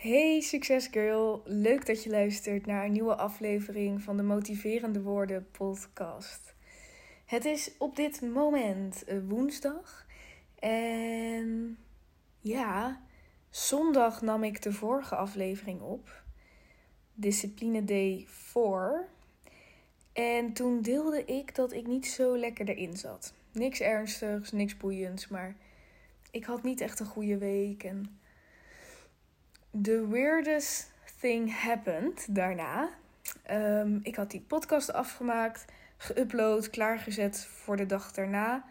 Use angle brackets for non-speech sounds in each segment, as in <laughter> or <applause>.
Hey succesgirl, leuk dat je luistert naar een nieuwe aflevering van de Motiverende Woorden podcast. Het is op dit moment eh, woensdag en ja, zondag nam ik de vorige aflevering op, Discipline Day 4. En toen deelde ik dat ik niet zo lekker erin zat. Niks ernstigs, niks boeiends, maar ik had niet echt een goede week en the weirdest thing happened daarna. Ehm, ik had die podcast afgemaakt, geüpload, klaargezet voor de dag daarna.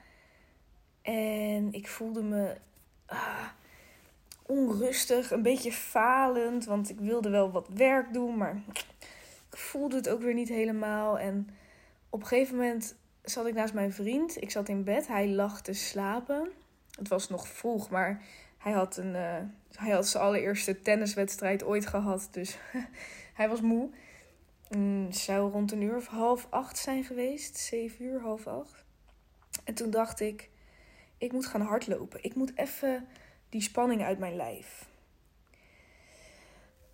En ik voelde me ah, onrustig, een beetje falend, want ik wilde wel wat werk doen, maar ik voelde het ook weer niet helemaal. En op een gegeven moment zat ik naast mijn vriend. Ik zat in bed, hij lag te slapen. Het was nog vroeg, maar hij had, een, uh, hij had zijn allereerste tenniswedstrijd ooit gehad. Dus <laughs> hij was moe. Het zou rond een uur of half acht zijn geweest. Zeven uur, half acht. En toen dacht ik, ik moet gaan hardlopen. Ik moet even die spanning uit mijn lijf.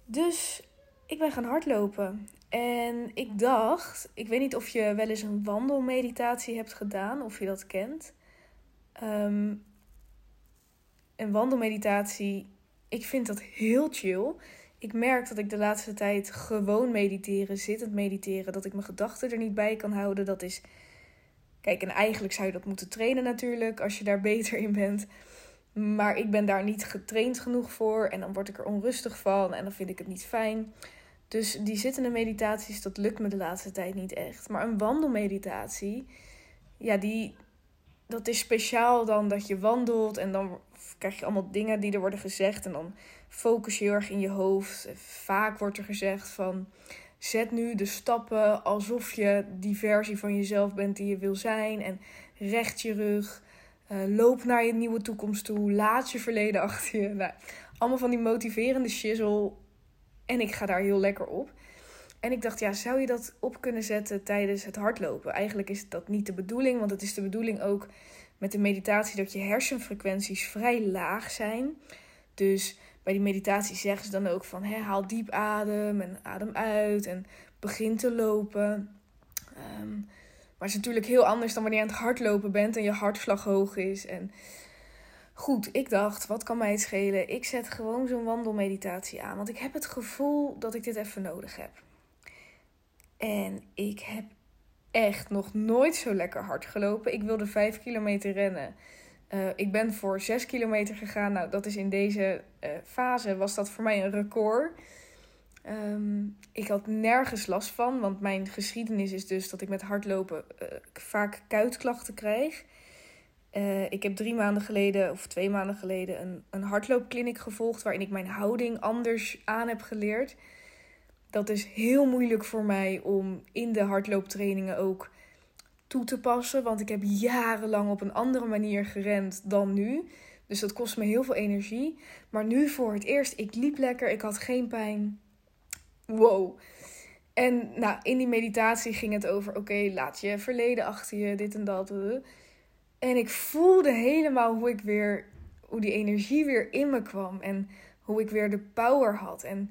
Dus ik ben gaan hardlopen. En ik dacht, ik weet niet of je wel eens een wandelmeditatie hebt gedaan, of je dat kent. Um, een wandelmeditatie, ik vind dat heel chill. Ik merk dat ik de laatste tijd gewoon mediteren, zittend mediteren, dat ik mijn gedachten er niet bij kan houden. Dat is. Kijk, en eigenlijk zou je dat moeten trainen natuurlijk, als je daar <laughs> beter in bent. Maar ik ben daar niet getraind genoeg voor en dan word ik er onrustig van en dan vind ik het niet fijn. Dus die zittende meditaties, dat lukt me de laatste tijd niet echt. Maar een wandelmeditatie, ja, die, dat is speciaal dan dat je wandelt en dan krijg je allemaal dingen die er worden gezegd. En dan focus je heel erg in je hoofd. Vaak wordt er gezegd van zet nu de stappen alsof je die versie van jezelf bent die je wil zijn. En recht je rug. Uh, loop naar je nieuwe toekomst toe. Laat je verleden achter je. Nou, allemaal van die motiverende shizzle. En ik ga daar heel lekker op. En ik dacht, ja, zou je dat op kunnen zetten tijdens het hardlopen? Eigenlijk is dat niet de bedoeling, want het is de bedoeling ook met de meditatie dat je hersenfrequenties vrij laag zijn. Dus bij die meditatie zeggen ze dan ook van haal diep adem en adem uit en begin te lopen. Um, maar het is natuurlijk heel anders dan wanneer je aan het hardlopen bent en je hartslag hoog is. En goed, ik dacht, wat kan mij het schelen? Ik zet gewoon zo'n wandelmeditatie aan. Want ik heb het gevoel dat ik dit even nodig heb. En ik heb echt nog nooit zo lekker hard gelopen. Ik wilde 5 kilometer rennen. Uh, ik ben voor 6 kilometer gegaan. Nou, dat is in deze uh, fase was dat voor mij een record. Um, ik had nergens last van, want mijn geschiedenis is dus dat ik met hardlopen uh, vaak kuitklachten krijg. ik heb drie maanden geleden, of twee maanden geleden, een, een hardloopkliniek gevolgd waarin ik mijn houding anders aan heb geleerd dat is heel moeilijk voor mij om in de hardlooptrainingen ook toe te passen. Want ik heb jarenlang op een andere manier gerend dan nu. Dus dat kost me heel veel energie. Maar nu voor het eerst, ik liep lekker, ik had geen pijn. Wow. En nou, in die meditatie ging het over: oké, laat je verleden achter je, dit en dat. En ik voelde helemaal hoe ik weer, hoe die energie weer in me kwam. En hoe ik weer de power had. En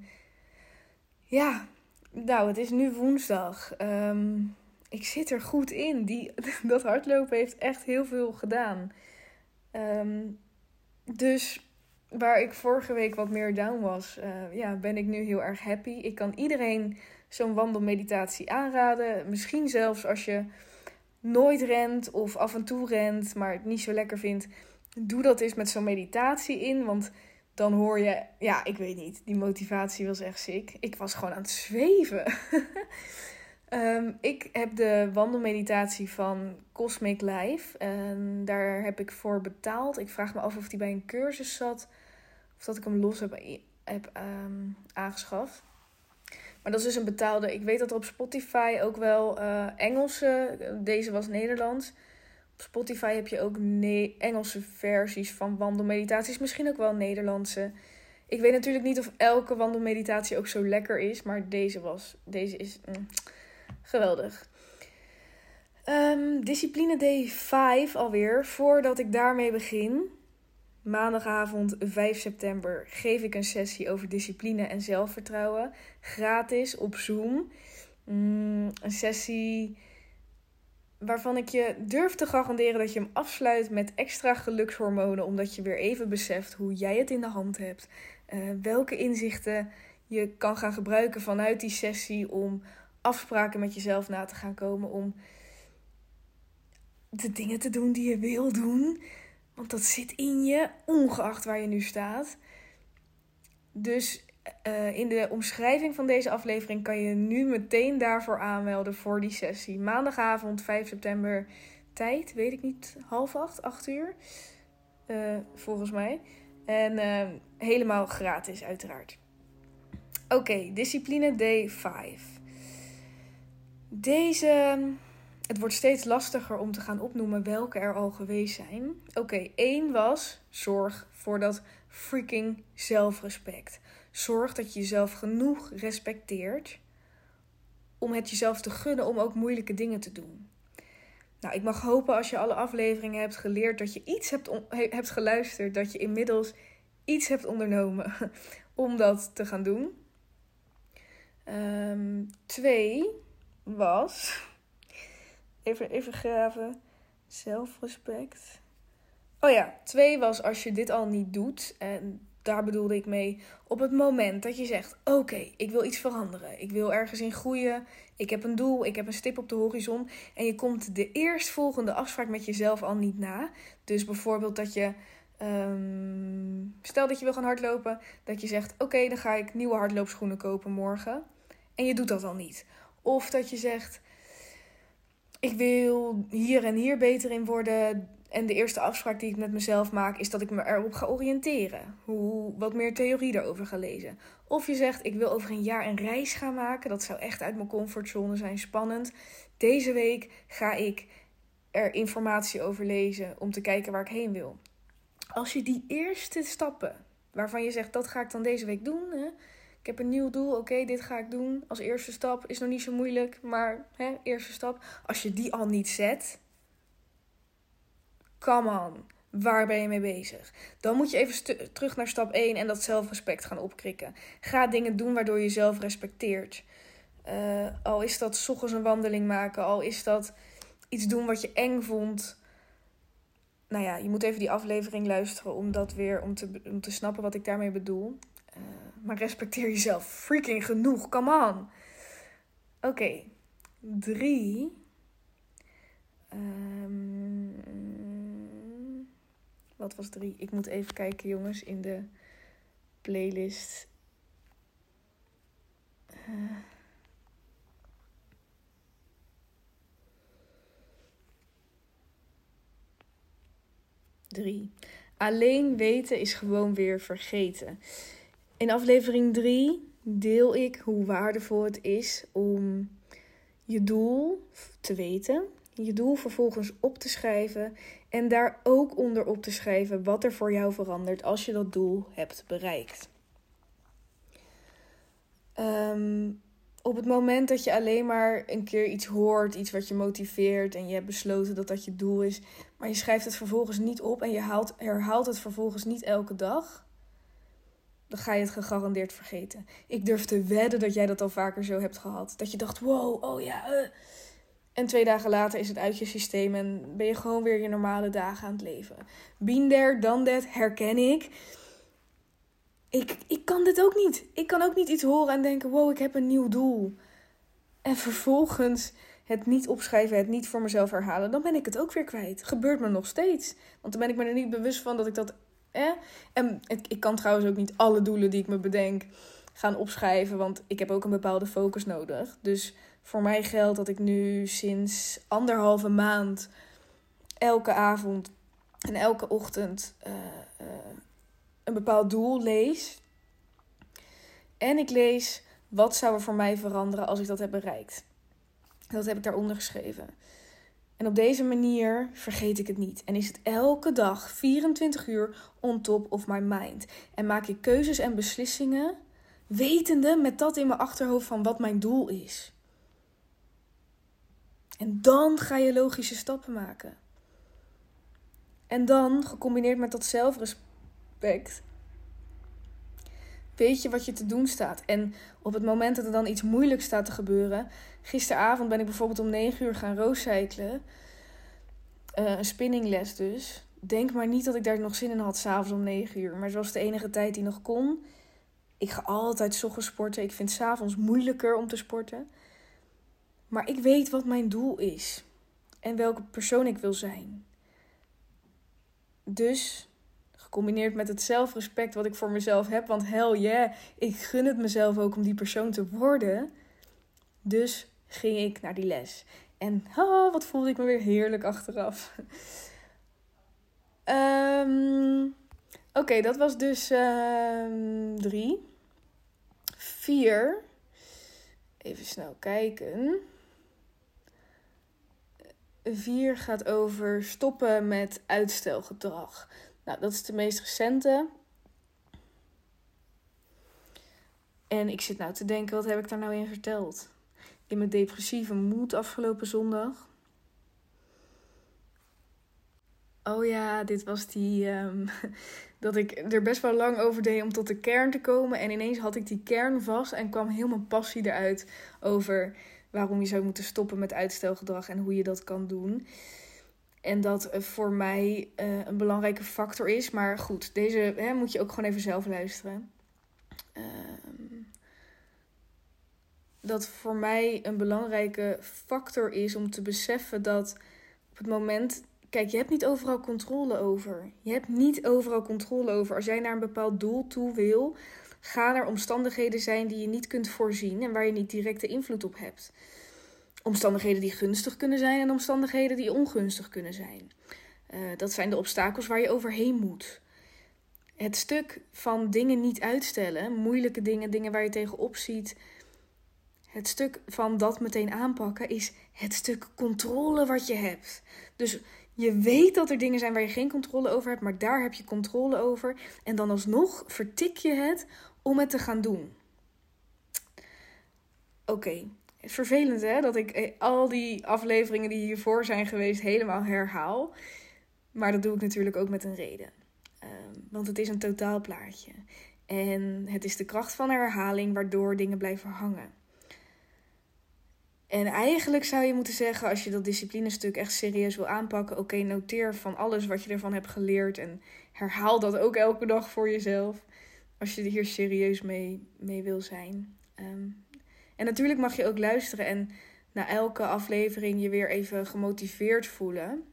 ja, nou, het is nu woensdag. Ehm, ik zit er goed in. Die, <laughs> dat hardlopen heeft echt heel veel gedaan. Ehm, dus waar ik vorige week wat meer down was, uh, ja, ben ik nu heel erg happy. Ik kan iedereen zo'n wandelmeditatie aanraden. Misschien zelfs als je nooit rent of af en toe rent, maar het niet zo lekker vindt. Doe dat eens met zo'n meditatie in. Want dan hoor je, ja, ik weet niet, die motivatie was echt sick. Ik was gewoon aan het zweven. <laughs> Ehm, ik heb de wandelmeditatie van Cosmic Life. En daar heb ik voor betaald. Ik vraag me af of die bij een cursus zat. Of dat ik hem los heb, heb um, aangeschaft. Maar dat is dus een betaalde. Ik weet dat er op Spotify ook wel uh, Engelse. Deze was Nederlands. Spotify heb je ook Engelse versies van wandelmeditaties, misschien ook wel Nederlandse. Ik weet natuurlijk niet of elke wandelmeditatie ook zo lekker is, maar deze was, deze is mm, geweldig. Um, discipline Day 5 alweer. Voordat ik daarmee begin, maandagavond 5 september geef ik een sessie over discipline en zelfvertrouwen. Gratis op Zoom. Mm, een sessie waarvan ik je durf te garanderen dat je hem afsluit met extra gelukshormonen, omdat je weer even beseft hoe jij het in de hand hebt. Uh, welke inzichten je kan gaan gebruiken vanuit die sessie om afspraken met jezelf na te gaan komen, om de dingen te doen die je wil doen. Want dat zit in je, ongeacht waar je nu staat. Dus uh, in de omschrijving van deze aflevering kan je nu meteen daarvoor aanmelden voor die sessie. Maandagavond 5 september tijd, weet ik niet, half acht, acht uur. Uh, volgens mij. En uh, helemaal gratis, uiteraard. Oké, discipline day 5. Deze het wordt steeds lastiger om te gaan opnoemen welke er al geweest zijn. Oké, één was zorg voor dat freaking zelfrespect. Zorg dat je jezelf genoeg respecteert om het jezelf te gunnen om ook moeilijke dingen te doen. Nou, ik mag hopen als je alle afleveringen hebt geleerd dat je iets hebt, hebt geluisterd, dat je inmiddels iets hebt ondernomen <laughs> om dat te gaan doen. Um, twee was Even, even graven. Zelfrespect. Oh ja, twee was als je dit al niet doet. En daar bedoelde ik mee. Op het moment dat je zegt: Oké, ik wil iets veranderen. Ik wil ergens in groeien. Ik heb een doel. Ik heb een stip op de horizon. En je komt de eerstvolgende afspraak met jezelf al niet na. Dus bijvoorbeeld dat je. Um, stel dat je wil gaan hardlopen. Dat je zegt: Oké, dan ga ik nieuwe hardloopschoenen kopen morgen. En je doet dat al niet. Of dat je zegt: ik wil hier en hier beter in worden. En de eerste afspraak die ik met mezelf maak, is dat ik me erop ga oriënteren. Hoe, wat meer theorie erover ga lezen. Of je zegt, ik wil over een jaar een reis gaan maken. Dat zou echt uit mijn comfortzone zijn, spannend. Deze week ga ik er informatie over lezen om te kijken waar ik heen wil. Als je die eerste stappen, waarvan je zegt, dat ga ik dan deze week doen. Hè, ik heb een nieuw doel. Oké, dit ga ik doen als eerste stap. Is nog niet zo moeilijk, maar hè, eerste stap. Als je die al niet zet, come on. Waar ben je mee bezig? Dan moet je even terug naar stap 1 en dat zelfrespect gaan opkrikken. Ga dingen doen waardoor je jezelf respecteert. Uh, al is dat s ochtends een wandeling maken, al is dat iets doen wat je eng vond. Nou ja, je moet even die aflevering luisteren om dat weer om te, om te snappen wat ik daarmee bedoel. Uh, maar respecteer jezelf freaking genoeg. Come on. Oké. Okay. Drie. Um, wat was drie? Ik moet even kijken, jongens, in de playlist. Uh. Drie. Alleen weten is gewoon weer vergeten. In aflevering 3 deel ik hoe waardevol het is om je doel te weten, je doel vervolgens op te schrijven en daar ook onder op te schrijven wat er voor jou verandert als je dat doel hebt bereikt. Ehm, op het moment dat je alleen maar een keer iets hoort, iets wat je motiveert en je hebt besloten dat dat je doel is, maar je schrijft het vervolgens niet op en je haalt, herhaalt het vervolgens niet elke dag, dan ga je het gegarandeerd vergeten. Ik durf te wedden dat jij dat al vaker zo hebt gehad. Dat je dacht, wow, oh ja. Uh. En twee dagen later is het uit je systeem en ben je gewoon weer je normale dagen aan het leven. Been there, done that, herken ik. Ik, ik kan dit ook niet. Ik kan ook niet iets horen en denken, wow, ik heb een nieuw doel. En vervolgens het niet opschrijven, het niet voor mezelf herhalen, dan ben ik het ook weer kwijt. Gebeurt me nog steeds. Want dan ben ik me er niet bewust van dat ik dat eh? En ik kan trouwens ook niet alle doelen die ik me bedenk gaan opschrijven, want ik heb ook een bepaalde focus nodig. Dus voor mij geldt dat ik nu sinds anderhalve maand elke avond en elke ochtend uh, uh, een bepaald doel lees. En ik lees wat zou er voor mij veranderen als ik dat heb bereikt. Dat heb ik daaronder geschreven. En op deze manier vergeet ik het niet. En is het elke dag 24 uur on top of my mind. En maak ik keuzes en beslissingen wetende met dat in mijn achterhoofd van wat mijn doel is. En dan ga je logische stappen maken. En dan, gecombineerd met dat respect. Weet je wat je te doen staat. En op het moment dat er dan iets moeilijks staat te gebeuren. Gisteravond ben ik bijvoorbeeld om 9 uur gaan rooscyclen. Uh, een spinningles dus. Denk maar niet dat ik daar nog zin in had, s'avonds om 9 uur. Maar het was de enige tijd die nog kon. Ik ga altijd ochtends sporten. Ik vind s'avonds moeilijker om te sporten. Maar ik weet wat mijn doel is. En welke persoon ik wil zijn. Dus, gecombineerd met het zelfrespect wat ik voor mezelf heb. Want hell yeah, ik gun het mezelf ook om die persoon te worden. Dus ging ik naar die les. En oh, wat voelde ik me weer heerlijk achteraf. um, <laughs> Oké, dat was dus um, drie. Vier. Even snel kijken. Vier gaat over stoppen met uitstelgedrag. Nou, dat is de meest recente. En ik zit nou te denken, wat heb ik daar nou in verteld? In mijn depressieve moed afgelopen zondag. Oh ja, dit was die. Um, <laughs> dat ik er best wel lang over deed om tot de kern te komen. En ineens had ik die kern vast en kwam helemaal passie eruit over waarom je zou moeten stoppen met uitstelgedrag en hoe je dat kan doen. En dat voor mij uh, een belangrijke factor is. Maar goed, deze hè, moet je ook gewoon even zelf luisteren. Uh, dat voor mij een belangrijke factor is om te beseffen dat op het moment Kijk, je hebt niet overal controle over. Je hebt niet overal controle over. Als jij naar een bepaald doel toe wil, gaan er omstandigheden zijn die je niet kunt voorzien en waar je niet directe invloed op hebt. Omstandigheden die gunstig kunnen zijn en omstandigheden die ongunstig kunnen zijn. Uh, dat zijn de obstakels waar je overheen moet. Het stuk van dingen niet uitstellen, moeilijke dingen, dingen waar je tegenop ziet. Het stuk van dat meteen aanpakken is het stuk controle wat je hebt. Dus je weet dat er dingen zijn waar je geen controle over hebt, maar daar heb je controle over. En dan alsnog vertik je het om het te gaan doen. Oké, is vervelend hè, dat ik eh, al die afleveringen die hiervoor zijn geweest helemaal herhaal. Maar dat doe ik natuurlijk ook met een reden. Ehm, want het is een totaalplaatje. En het is de kracht van herhaling waardoor dingen blijven hangen. En eigenlijk zou je moeten zeggen, als je dat disciplinestuk echt serieus wil aanpakken, oké, noteer van alles wat je ervan hebt geleerd en herhaal dat ook elke dag voor jezelf. Als je er hier serieus mee, mee wil zijn. Ehm, en natuurlijk mag je ook luisteren en na elke aflevering je weer even gemotiveerd voelen.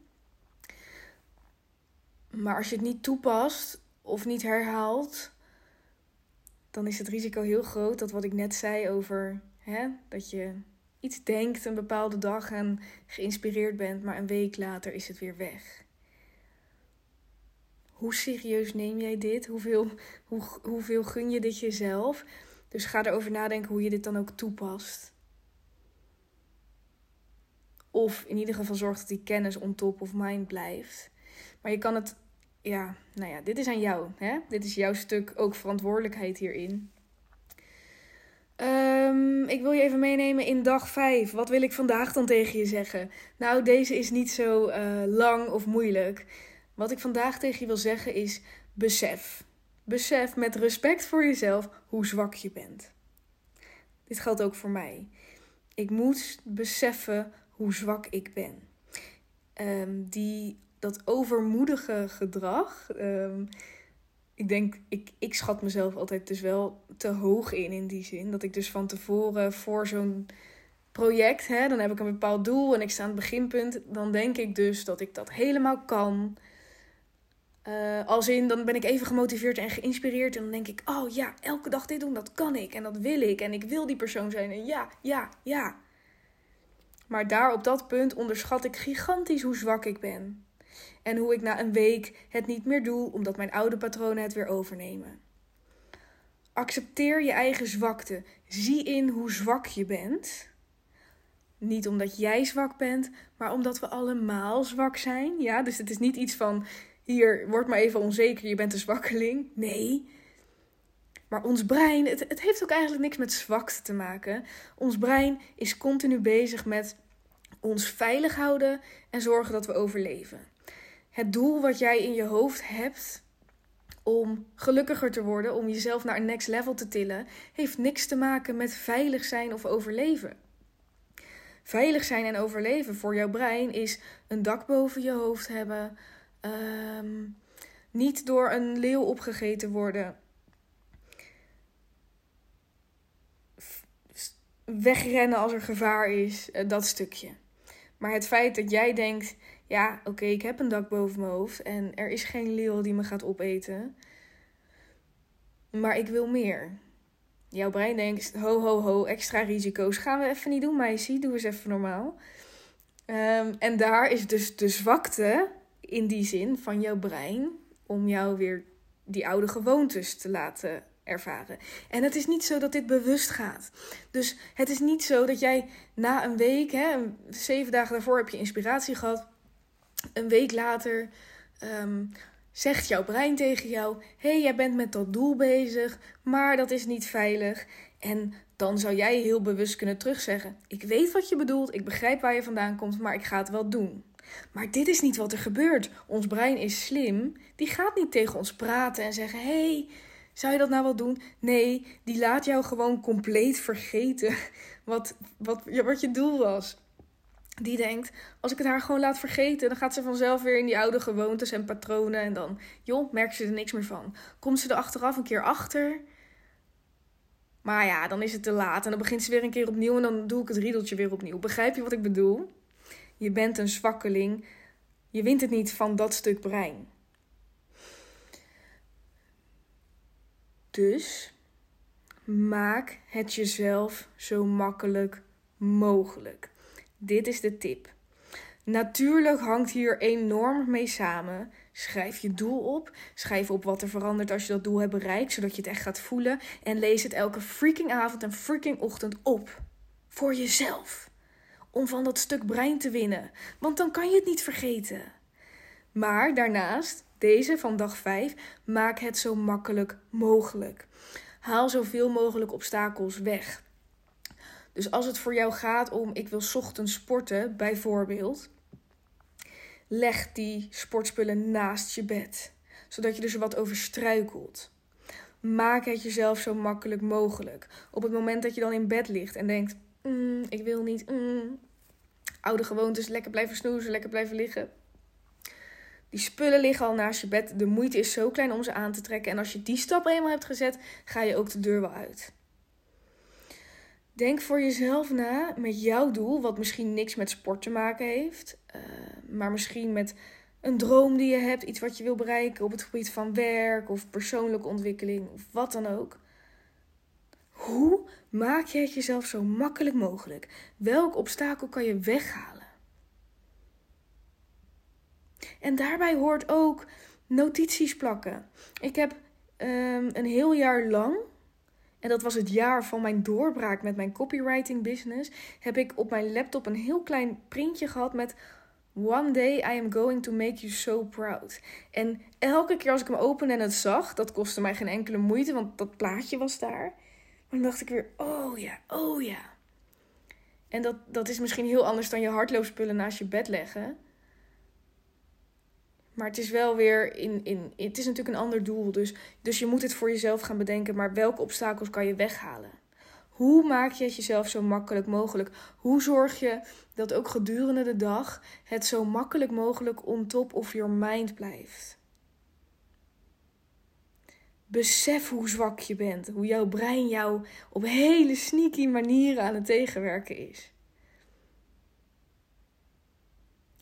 Maar als je het niet toepast of niet herhaalt, dan is het risico heel groot dat wat ik net zei over hè, dat je iets denkt een bepaalde dag en geïnspireerd bent, maar een week later is het weer weg. Hoe serieus neem jij dit? Hoeveel, hoe, hoeveel gun je dit jezelf? Dus ga erover nadenken hoe je dit dan ook toepast. Of in ieder geval zorg dat die kennis on top of mind blijft. Maar je kan het, ja, nou ja, dit is aan jou. Hè? Dit is jouw stuk ook verantwoordelijkheid hierin. Um, ik wil je even meenemen in dag 5. Wat wil ik vandaag dan tegen je zeggen? Nou, deze is niet zo uh, lang of moeilijk. Wat ik vandaag tegen je wil zeggen is: besef. Besef met respect voor jezelf hoe zwak je bent. Dit geldt ook voor mij. Ik moet beseffen hoe zwak ik ben. Um, die, dat overmoedige gedrag. Um, ik denk, ik, ik schat mezelf altijd dus wel te hoog in in die zin. Dat ik dus van tevoren voor zo'n project, hè, dan heb ik een bepaald doel en ik sta aan het beginpunt. Dan denk ik dus dat ik dat helemaal kan. Uh, als in, dan ben ik even gemotiveerd en geïnspireerd. En dan denk ik, oh ja, elke dag dit doen, dat kan ik. En dat wil ik. En ik wil die persoon zijn. En ja, ja, ja. Maar daar op dat punt onderschat ik gigantisch hoe zwak ik ben en hoe ik na een week het niet meer doe omdat mijn oude patronen het weer overnemen. Accepteer je eigen zwakte. Zie in hoe zwak je bent. Niet omdat jij zwak bent, maar omdat we allemaal zwak zijn. Ja, dus het is niet iets van hier, word maar even onzeker, je bent een zwakkeling. Nee. Maar ons brein, het, het heeft ook eigenlijk niks met zwakte te maken. Ons brein is continu bezig met ons veilig houden en zorgen dat we overleven het doel wat jij in je hoofd hebt om gelukkiger te worden, om jezelf naar een next level te tillen, heeft niks te maken met veilig zijn of overleven. Veilig zijn en overleven voor jouw brein is een dak boven je hoofd hebben, ehm, niet door een leeuw opgegeten worden, wegrennen als er gevaar is, eh, dat stukje. Maar het feit dat jij denkt: ja, oké, ik heb een dak boven mijn hoofd en er is geen leeuw die me gaat opeten, maar ik wil meer. Jouw brein denkt: ho, ho, ho, extra risico's gaan we even niet doen, meisje, doe eens even normaal. Um, en daar is dus de zwakte in die zin van jouw brein om jou weer die oude gewoontes te laten ervaren. En het is niet zo dat dit bewust gaat. Dus het is niet zo dat jij na een week, hè, zeven dagen daarvoor heb je inspiratie gehad. Een week later um, zegt jouw brein tegen jou: hey, jij bent met dat doel bezig, maar dat is niet veilig. En dan zou jij heel bewust kunnen terugzeggen: Ik weet wat je bedoelt, ik begrijp waar je vandaan komt, maar ik ga het wel doen. Maar dit is niet wat er gebeurt. Ons brein is slim. Die gaat niet tegen ons praten en zeggen: hey, zou je dat nou wel doen? Nee, die laat jou gewoon compleet vergeten <laughs> wat, wat, wat je doel was. Die denkt, als ik het haar gewoon laat vergeten, dan gaat ze vanzelf weer in die oude gewoontes en patronen. En dan, joh, merkt ze er niks meer van. Komt ze er achteraf een keer achter. Maar ja, dan is het te laat. En dan begint ze weer een keer opnieuw en dan doe ik het riedeltje weer opnieuw. Begrijp je wat ik bedoel? Je bent een zwakkeling. Je wint het niet van dat stuk brein. Dus maak het jezelf zo makkelijk mogelijk. Dit is de tip. Natuurlijk hangt hier enorm mee samen. Schrijf je doel op. Schrijf op wat er verandert als je dat doel hebt bereikt, zodat je het echt gaat voelen. En lees het elke freaking avond en freaking ochtend op. Voor jezelf. Om van dat stuk brein te winnen. Want dan kan je het niet vergeten. Maar daarnaast deze van dag 5, maak het zo makkelijk mogelijk. Haal zoveel mogelijk obstakels weg. Dus als het voor jou gaat om ik wil ochtends sporten, bijvoorbeeld, leg die sportspullen naast je bed, zodat je er zo wat over struikelt. Maak het jezelf zo makkelijk mogelijk. Op het moment dat je dan in bed ligt en denkt: mm, ik wil niet, mm, oude gewoontes, lekker blijven snoezen, lekker blijven liggen. Die spullen liggen al naast je bed. De moeite is zo klein om ze aan te trekken. En als je die stap eenmaal hebt gezet, ga je ook de deur wel uit. Denk voor jezelf na met jouw doel, wat misschien niks met sport te maken heeft, uh, maar misschien met een droom die je hebt, iets wat je wil bereiken op het gebied van werk of persoonlijke ontwikkeling of wat dan ook. Hoe maak je het jezelf zo makkelijk mogelijk? Welk obstakel kan je weghalen? En daarbij hoort ook notities plakken. Ik heb um, een heel jaar lang, en dat was het jaar van mijn doorbraak met mijn copywriting business, heb ik op mijn laptop een heel klein printje gehad met One day I am going to make you so proud. En elke keer als ik hem opende en het zag, dat kostte mij geen enkele moeite, want dat plaatje was daar. Maar dan dacht ik weer, oh ja, oh ja. En dat, dat is misschien heel anders dan je hardloopspullen naast je bed leggen. Maar het is wel weer in, in. Het is natuurlijk een ander doel. Dus, dus je moet het voor jezelf gaan bedenken. Maar welke obstakels kan je weghalen? Hoe maak je het jezelf zo makkelijk mogelijk? Hoe zorg je dat ook gedurende de dag het zo makkelijk mogelijk on top of your mind blijft? Besef hoe zwak je bent, hoe jouw brein jou op hele sneaky manieren aan het tegenwerken is.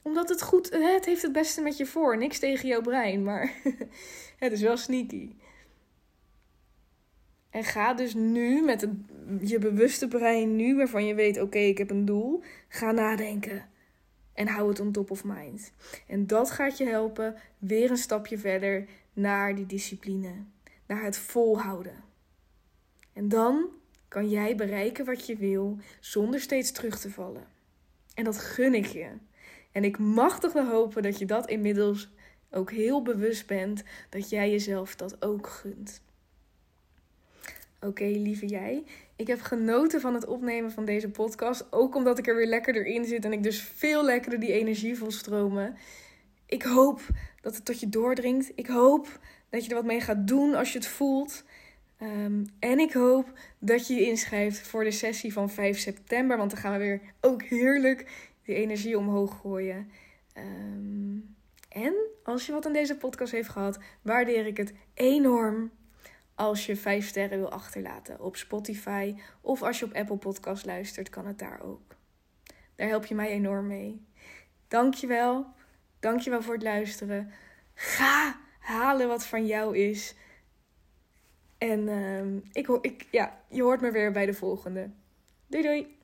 Omdat het goed, het heeft het beste met je voor. Niks tegen jouw brein, maar <laughs> het is wel sneaky. En ga dus nu met het, je bewuste brein, nu waarvan je weet: oké, ik heb een doel, ga nadenken. En hou het on top of mind. En dat gaat je helpen weer een stapje verder naar die discipline, naar het volhouden. En dan kan jij bereiken wat je wil zonder steeds terug te vallen. En dat gun ik je. En ik mag toch wel hopen dat je dat inmiddels ook heel bewust bent dat jij jezelf dat ook gunt. Oké, lieve jij. Ik heb genoten van het opnemen van deze podcast. Ook omdat ik er weer lekkerder in zit en ik dus veel lekkerder die energie voel stromen. Ik hoop dat het tot je doordringt. Ik hoop dat je er wat mee gaat doen als je het voelt. Ehm, en ik hoop dat je je inschrijft voor de sessie van 5 september. Want dan gaan we weer ook heerlijk energie omhoog gooien. Ehm, en als je wat aan deze podcast heeft gehad, waardeer ik het enorm als je 5 sterren wil achterlaten op Spotify. Of als je op Apple Podcast luistert, kan het daar ook. Daar help je mij enorm mee. Dankjewel. Dankjewel voor het luisteren. Ga halen wat van jou is. En uh, ik, ik, ja, je hoort me weer bij de volgende. Doei doei!